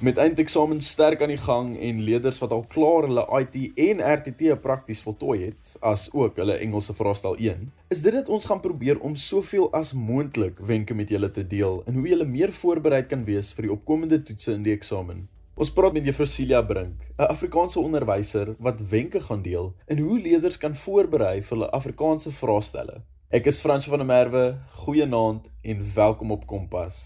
Met eindeksamen sterk aan die gang en leerders wat al klaar hulle IT en RTT prakties voltooi het, as ook hulle Engelse vraestel 1, is dit dit ons gaan probeer om soveel as moontlik wenke met julle te deel en hoe julle meer voorbereid kan wees vir die opkomende toetse in die eksamen. Ons praat met Juffrou Celia Brink, 'n Afrikaanse onderwyser wat wenke gaan deel en hoe leerders kan voorberei vir hulle Afrikaanse vraestelle. Ek is Frans van der Merwe. Goeienaand en welkom op Kompas.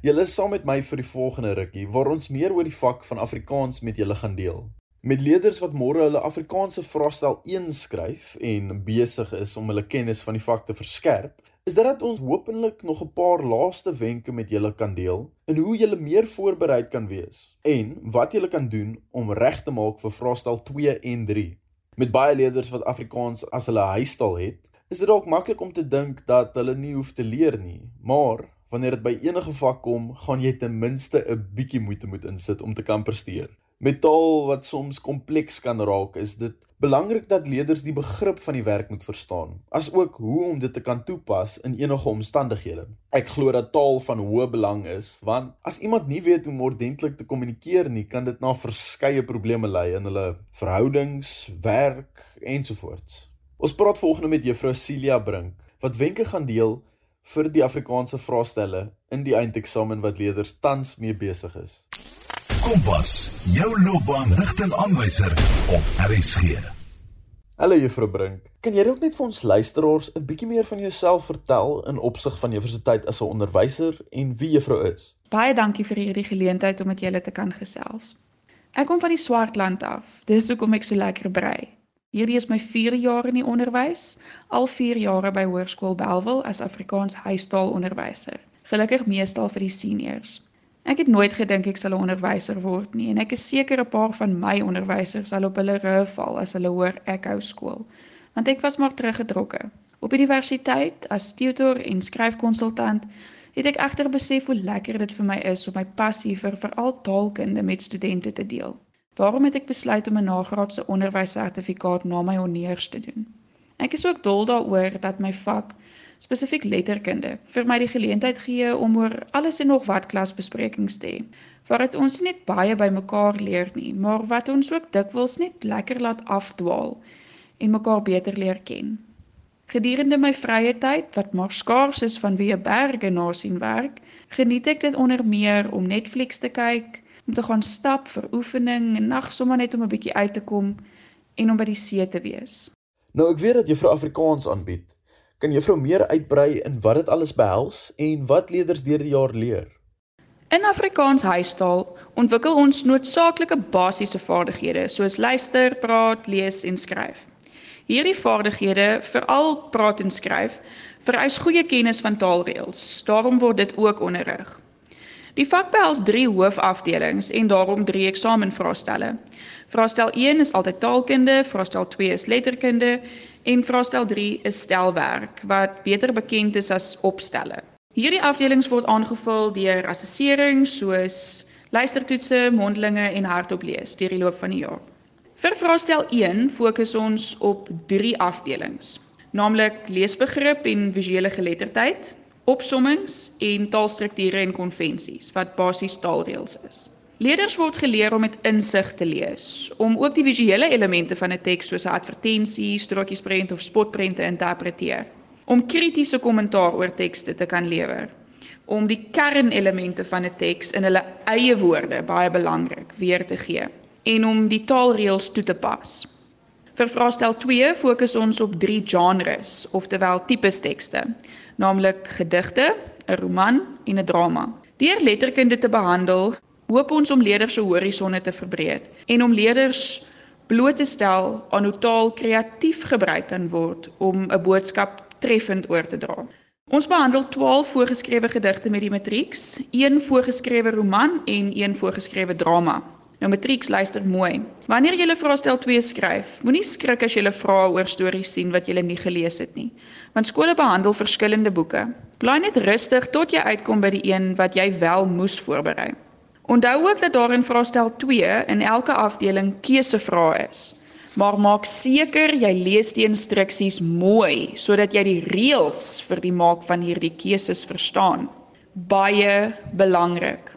Julle is saam met my vir die volgende rukkie waar ons meer oor die vak van Afrikaans met julle gaan deel. Met leerders wat môre hulle Afrikaanse vraestel 1 skryf en besig is om hulle kennis van die vak te verskerp, is dit dat ons hopelik nog 'n paar laaste wenke met julle kan deel en hoe julle meer voorbereid kan wees en wat julle kan doen om reg te maak vir vraestel 2 en 3. Met baie leerders wat Afrikaans as hulle huistaal het, is dit dalk maklik om te dink dat hulle nie hoef te leer nie, maar wanneer dit by enige vak kom, gaan jy ten minste 'n bietjie moeite moet insit om te kan presteer. Met taal wat soms kompleks kan raak, is dit belangrik dat leerders die begrip van die werk moet verstaan, asook hoe om dit te kan toepas in enige omstandighede. Ek glo dat taal van hoë belang is, want as iemand nie weet hoe om ordentlik te kommunikeer nie, kan dit na verskeie probleme lei in hulle verhoudings, werk ensovoorts. Ons praat volgende met Juffrou Celia Brink wat wenke gaan deel vir die Afrikaanse vraestelle in die eindeksamen wat leerders tans mee besig is. Kompas, jou loopbaanrigtingaanwyser op RSG. Hallo Juffrou Brink, kan jy dalk net vir ons luisteraars 'n bietjie meer van jouself vertel in opsig van jou tyd as 'n onderwyser en wie Juffrou is? Baie dankie vir hierdie geleentheid om met julle te kan gesels. Ek kom van die Swartland af. Dis hoekom ek so lekker brei. Hierdie is my 4de jaar in die onderwys, al 4 jare by Hoërskool Belwel as Afrikaans huistaalonderwyser. Gelukkig meestal vir die seniors. Ek het nooit gedink ek sal 'n onderwyser word nie en ek is seker 'n paar van my onderwysers sal op hulle rug val as hulle hoor ek hou skool, want ek was maar teruggetrokke. Op universiteit as tutor en skryfkonsultant het ek egter besef hoe lekker dit vir my is om my passie vir veral taalkunde met studente te deel. Daarom het ek besluit om 'n nagraadse onderwyssertifikaat na my honneurs te doen. Ek is ook dol daaroor dat my vak, spesifiek letterkunde, vir my die geleentheid gee om oor alles en nog wat klasbesprekings te hê. Voordat ons nie net baie by mekaar leer nie, maar wat ons ook dikwels net lekker laat afdwaal en mekaar beter leer ken. Gedurende my vrye tyd, wat maar skaars is vanweë berge nasien werk, geniet ek dit onder meer om Netflix te kyk, om te gaan stap vir oefening en nag sommer net om 'n bietjie uit te kom en om by die see te wees. Nou ek weet dat juffrou Afrikaans aanbied. Kan juffrou meer uitbrei in wat dit alles behels en wat leerders deur die jaar leer? In Afrikaans huistaal ontwikkel ons noodsaaklike basiese vaardighede soos luister, praat, lees en skryf. Hierdie vaardighede, veral praat en skryf, vereis goeie kennis van taalreëls. Daarom word dit ook onderrig. Die vak behels 3 hoofafdelings en daarom 3 eksamenvraestelle. Vraestel 1 is altyd taalkunde, vraestel 2 is letterkunde en vraestel 3 is stelwerk wat beter bekend is as opstelle. Hierdie afdelings word aangevul deur assesserings soos luistertoetse, mondelinge en hardoplees deur die loop van die jaar. Vir vraestel 1 fokus ons op 3 afdelings, naamlik leesbegrip en visuele geletterdheid, opsommings en taalstrukture en konvensies wat basies taalreëls is. Leerders word geleer om met insig te lees, om ook die visuele elemente van 'n teks soos 'n advertensie, strokiesprent of spotprent te interpreteer, om kritiese kommentaar oor tekste te kan lewer, om die kernelemente van 'n teks in hulle eie woorde baie belangrik weer te gee en om die taalreëls toe te pas. Vir vraestel 2 fokus ons op 3 genres, oftewel tipes tekste, naamlik gedigte, 'n roman en 'n drama. Deur letterkunde te behandel, hoop ons om leerders se horisonne te verbreek en om leerders bloot te stel aan hoe taal kreatief gebruik kan word om 'n boodskap treffend oor te dra. Ons behandel 12 voorgeskrewe gedigte met die matrieks, een voorgeskrewe roman en een voorgeskrewe drama. Nou matrieks luister mooi. Wanneer jy 'n vraestel 2 skryf, moenie skrik as jy 'n vrae oor stories sien wat jy nie gelees het nie. Want skole behandel verskillende boeke. Bly net rustig tot jy uitkom by die een wat jy wel moes voorberei. Onthou ook dat daar in vraestel 2 in elke afdeling keusevrae is. Maar maak seker jy lees die instruksies mooi sodat jy die reëls vir die maak van hierdie keuses verstaan. Baie belangrik.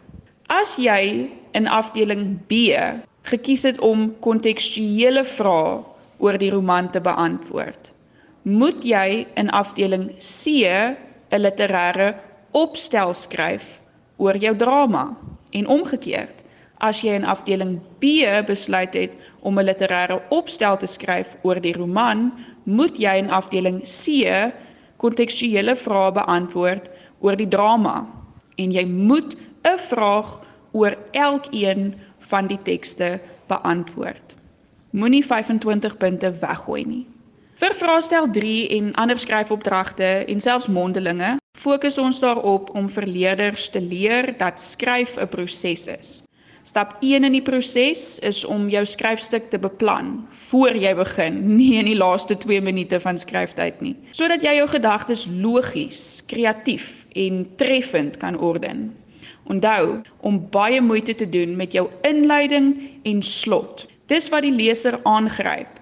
As jy in afdeling B gekies het om kontekstuele vrae oor die roman te beantwoord, moet jy in afdeling C 'n literêre opstel skryf oor jou drama en omgekeerd. As jy in afdeling B besluit het om 'n literêre opstel te skryf oor die roman, moet jy in afdeling C kontekstuele vrae beantwoord oor die drama en jy moet 'n vraag oor elkeen van die tekste beantwoord. Moenie 25 punte weggooi nie. Vir vraestel 3 en ander skryfopdragte en selfs mondelinge fokus ons daarop om vir leerders te leer dat skryf 'n proses is. Stap 1 in die proses is om jou skryfstuk te beplan voor jy begin, nie in die laaste 2 minute van skryftyd nie, sodat jy jou gedagtes logies, kreatief en treffend kan orden. Onthou om baie moeite te doen met jou inleiding en slot. Dis wat die leser aangryp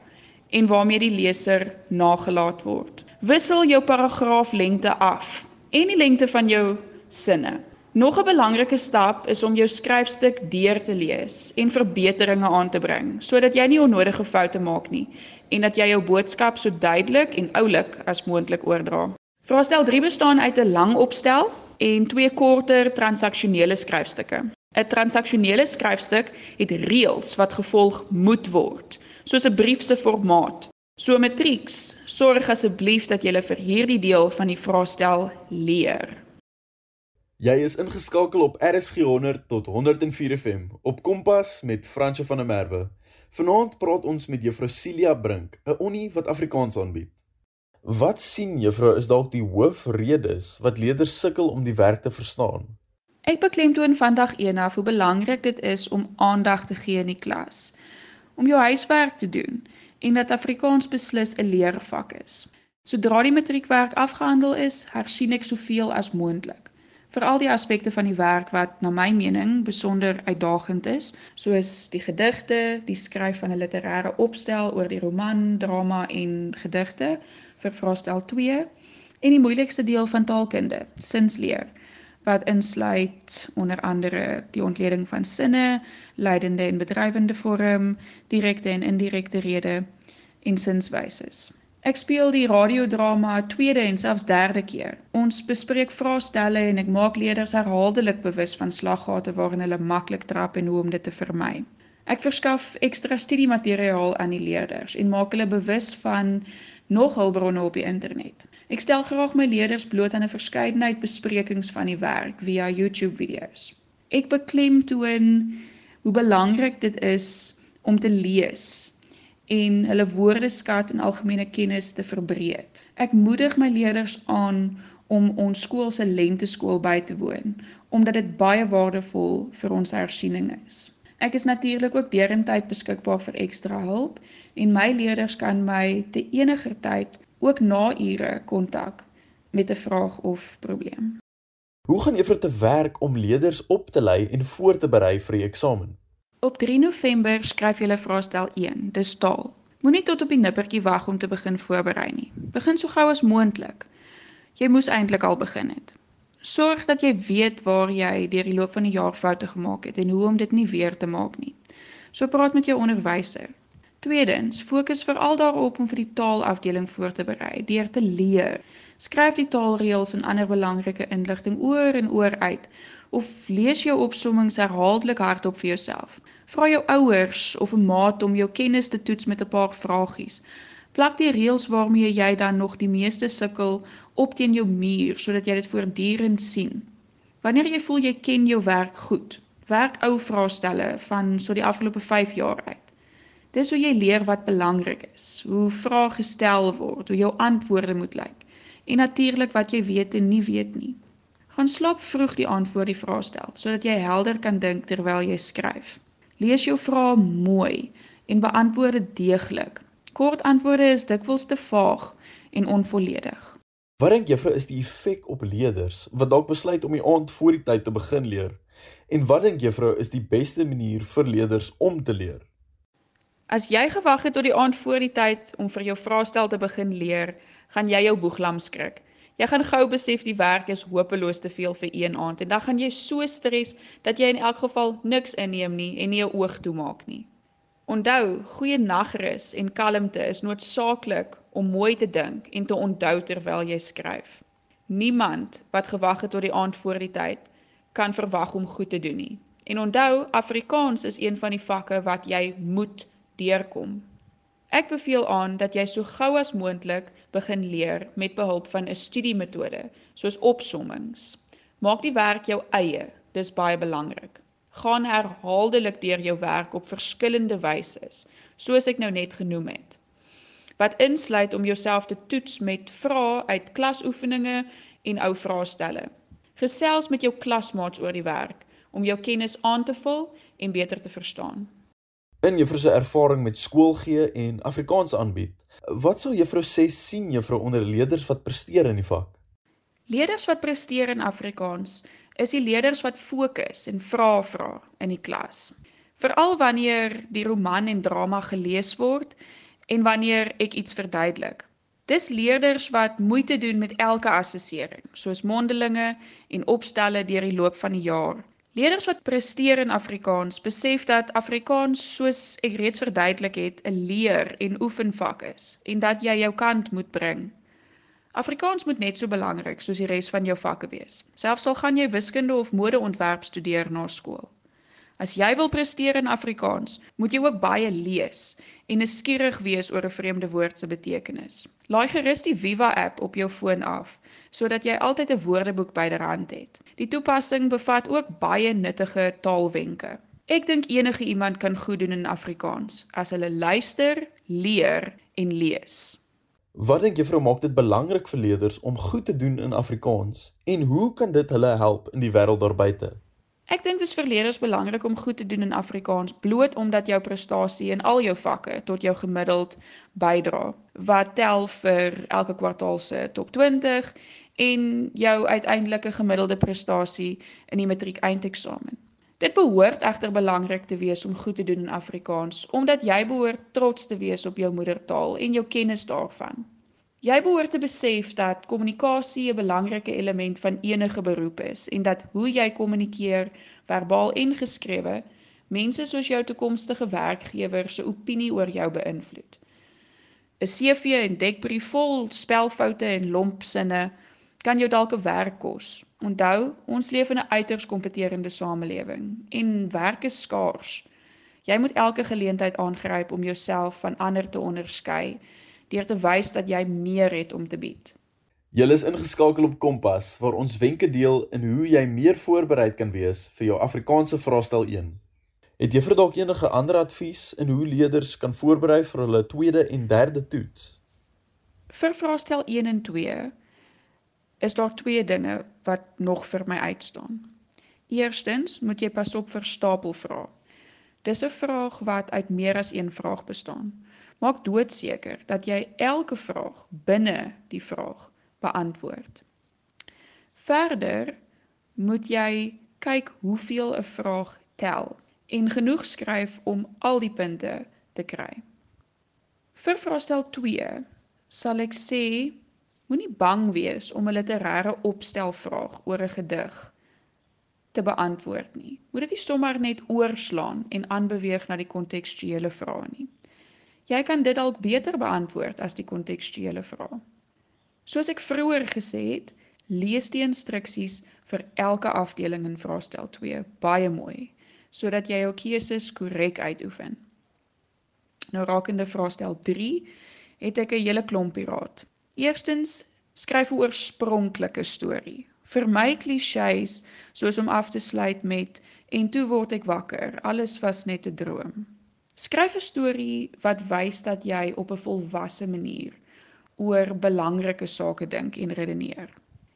en waarmee die leser nagelaat word. Wissel jou paragraaflengte af en die lengte van jou sinne. Nog 'n belangrike stap is om jou skryfstuk deur te lees en verbeteringe aan te bring sodat jy nie onnodige foute maak nie en dat jy jou boodskap so duidelik en oulik as moontlik oordra. Vraestel 3 bestaan uit 'n lang opstel en twee korter transaksionele skryfstukke. 'n Transaksionele skryfstuk het reëls wat gevolg moet word, soos 'n brief se formaat. So matrieks, sorg asseblief dat jy vir hierdie deel van die vraestel leer. Jy is ingeskakel op RSG 100 tot 104 FM op Kompas met Fransjo van der Merwe. Vanaand praat ons met Juffrou Celia Brink, 'n onnie wat Afrikaans aanbied. Wat sien juffrou is dalk die hoofredes wat leerders sukkel om die werk te verstaan? Ek beklemtoon vandag eenaf hoe belangrik dit is om aandag te gee in die klas, om jou huiswerk te doen en dat Afrikaans beslis 'n leervak is. Sodra die matriekwerk afgehandel is, hersien ek soveel as moontlik. Veral die aspekte van die werk wat na my mening besonder uitdagend is, soos die gedigte, die skryf van 'n literêre opstel oor die roman, drama en gedigte vir vraestel 2 en die moeilikste deel van taalkunde, sinsleer wat insluit onder andere die ontleding van sinne, leidende en bedrywende vorm, direkte en indirekte rede en sinswyses. Ek speel die radiodrama tweede en selfs derde keer. Ons bespreek vraestelle en ek maak leerders herhaaldelik bewus van slaggate waarin hulle maklik trap en hoe om dit te vermy. Ek verskaf ekstra studiemateriaal aan die leerders en maak hulle bewus van nog hulpbronne op die internet. Ek stel graag my leerders bloot aan 'n verskeidenheid besprekings van die werk via YouTube-video's. Ek beklemtoon hoe belangrik dit is om te lees en hulle woordeskat en algemene kennis te verbreek. Ek moedig my leerders aan om ons skool se lenteskool by te woon omdat dit baie waardevol vir ons hersiening is. Ek is natuurlik ook derentyd beskikbaar vir ekstra hulp en my leerders kan my te eniger tyd ook na ure kontak met 'n vraag of probleem. Hoe gaan juffrou te werk om leerders op te lei en voor te berei vir die eksamen? Op 3 November skryf jy vraestel 1, dis taal. Moenie tot op die nippertjie wag om te begin voorberei nie. Begin so gou as moontlik. Jy moes eintlik al begin het. Sorg dat jy weet waar jy deur die loop van die jaar foute gemaak het en hoe om dit nie weer te maak nie. So praat met jou onderwyser. Tweedens, fokus veral daarop om vir die taalafdeling voor te berei deur te leer. Skryf die taalreëls en ander belangrike inligting oor en oor uit of lees jou opsommings herhaaldelik hardop vir jouself. Vra jou ouers of 'n maat om jou kennis te toets met 'n paar vragies. Plak die reëls waarmee jy dan nog die meeste sukkel op teen jou muur sodat jy dit voortdurend sien. Wanneer jy voel jy ken jou werk goed, werk ou vraestelle van so die afgelope 5 jaar uit. Dis hoe jy leer wat belangrik is, hoe vrae gestel word, hoe jou antwoorde moet lyk en natuurlik wat jy weet en nie weet nie. Gaan slaap vroeg die antwoord die vrae stel sodat jy helder kan dink terwyl jy skryf. Lees jou vrae mooi en beantwoord dit deeglik. Kort antwoorde is dikwels te vaag en onvolledig. Wat dink juffrou is die effek op leerders wat dalk besluit om die aand voor die tyd te begin leer? En wat dink juffrou is die beste manier vir leerders om te leer? As jy gewag het tot die aand voor die tyd om vir jou vraestel te begin leer, gaan jy jou boeglam skrik. Jy gaan gou besef die werk is hopeloos te veel vir een aand en dan gaan jy so stres dat jy in elk geval niks inneem nie en nie 'n oog toemaak nie. Onthou, goeie nagrus en kalmte is noodsaaklik om mooi te dink en te onthou terwyl jy skryf. Niemand wat gewag het tot die aand voor die tyd kan verwag om goed te doen nie. En onthou, Afrikaans is een van die vakke wat jy moet deurkom. Ek beveel aan dat jy so gou as moontlik begin leer met behulp van 'n studiemetode, soos opsommings. Maak die werk jou eie, dis baie belangrik. Gaan herhaaldelik deur jou werk op verskillende wyse, soos ek nou net genoem het. Wat insluit om jouself te toets met vrae uit klasoefeninge en ou vraestelle. Gesels met jou klasmaats oor die werk om jou kennis aan te vul en beter te verstaan in juffrou se ervaring met skool gee en Afrikaans aanbied. Wat sou juffrou sê sien juffrou onder leerders wat presteer in die vak? Leerders wat presteer in Afrikaans is die leerders wat fokus en vra vra in die klas. Veral wanneer die roman en drama gelees word en wanneer ek iets verduidelik. Dis leerders wat moeite doen met elke assessering, soos mondelinge en opstelle deur die loop van die jaar. Leerders wat presteer in Afrikaans besef dat Afrikaans soos ek reeds verduidelik het 'n leer en oefenvak is en dat jy jou kant moet bring. Afrikaans moet net so belangrik soos die res van jou vakke wees. Selfs al gaan jy wiskunde of modeontwerp studeer na skool. As jy wil presteer in Afrikaans, moet jy ook baie lees en nuuskierig wees oor 'n vreemde woord se betekenis. Laai gerus die Viva app op jou foon af sodat jy altyd 'n woordeboek byderhand het. Die toepassing bevat ook baie nuttige taalwenke. Ek dink enige iemand kan goed doen in Afrikaans as hulle luister, leer en lees. Wat dink juffrou maak dit belangrik vir leerders om goed te doen in Afrikaans en hoe kan dit hulle help in die wêreld daar buite? Ek dink dit is vir leerders belangrik om goed te doen in Afrikaans bloot omdat jou prestasie in al jou vakke tot jou gemiddeld bydra wat tel vir elke kwartaal se top 20 en jou uiteindelike gemiddelde prestasie in die matriek eindeksamen. Dit behoort egter belangrik te wees om goed te doen in Afrikaans omdat jy behoort trots te wees op jou moedertaal en jou kennis daarvan. Jy behoort te besef dat kommunikasie 'n belangrike element van enige beroep is en dat hoe jy kommunikeer, verbaal en geskrewe, mense soos jou toekomstige werkgewer se opinie oor jou beïnvloed. 'n CV en dekbrief vol spelfoute en lompsinne kan jou dalk 'n werk kos. Onthou, ons leef in 'n uiters kompeterende samelewing en werk is skaars. Jy moet elke geleentheid aangryp om jouself van ander te onderskei deur te wys dat jy meer het om te bied. Julle is ingeskakel op Kompas waar ons wenke deel in hoe jy meer voorbereid kan wees vir jou Afrikaanse vraestel 1. Het jy vir dalk enige ander advies in hoe leerders kan voorberei vir hulle tweede en derde toets? Vir vraestel 1 en 2 is daar twee dinge wat nog vir my uitstaan. Eerstens moet jy pas op vir stapelvrae. Dis 'n vraag wat uit meer as een vraag bestaan. Maak doodseker dat jy elke vraag binne die vraag beantwoord. Verder moet jy kyk hoeveel 'n vraag tel en genoeg skryf om al die punte te kry. Vir vraestel 2 sal ek sê moenie bang wees om 'n literêre opstelvraag oor 'n gedig te beantwoord nie. Moet dit nie sommer net oorslaan en aanbeweeg na die kontekstuele vrae nie. Jy kan dit dalk beter beantwoord as die kontekstuele vrae. Soos ek vroeër gesê het, lees die instruksies vir elke afdeling in vraestel 2 baie mooi sodat jy jou keuses korrek uitoefen. Nou rakende vraestel 3 het ek 'n hele klompie raad. Eerstens, skryf 'n oorspronklike storie. Vermy klisjées soos om af te sluit met en toe word ek wakker, alles was net 'n droom. Skryf 'n storie wat wys dat jy op 'n volwasse manier oor belangrike sake dink en redeneer.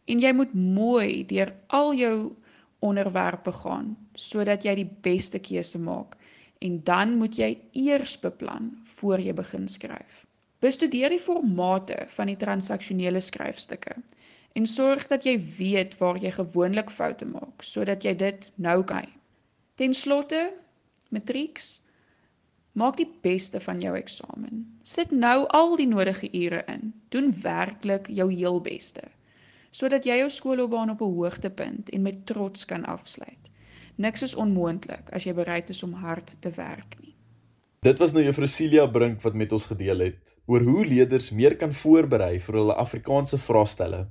En jy moet mooi deur al jou onderwerpe gaan sodat jy die beste keuse maak en dan moet jy eers beplan voor jy begin skryf. Bestudeer die formate van die transaksionele skryfstukke en sorg dat jy weet waar jy gewoonlik foute maak sodat jy dit nou kan. Ten slotte, matrieks Maak die beste van jou eksamen. Sit nou al die nodige ure in. Doen werklik jou heel beste. sodat jy jou skoolloopbaan op 'n hoogtepunt en met trots kan afsluit. Niks is onmoontlik as jy bereid is om hard te werk nie. Dit was nou Juffrou Celia Brink wat met ons gedeel het oor hoe leerders meer kan voorberei vir hulle Afrikaanse vraestelle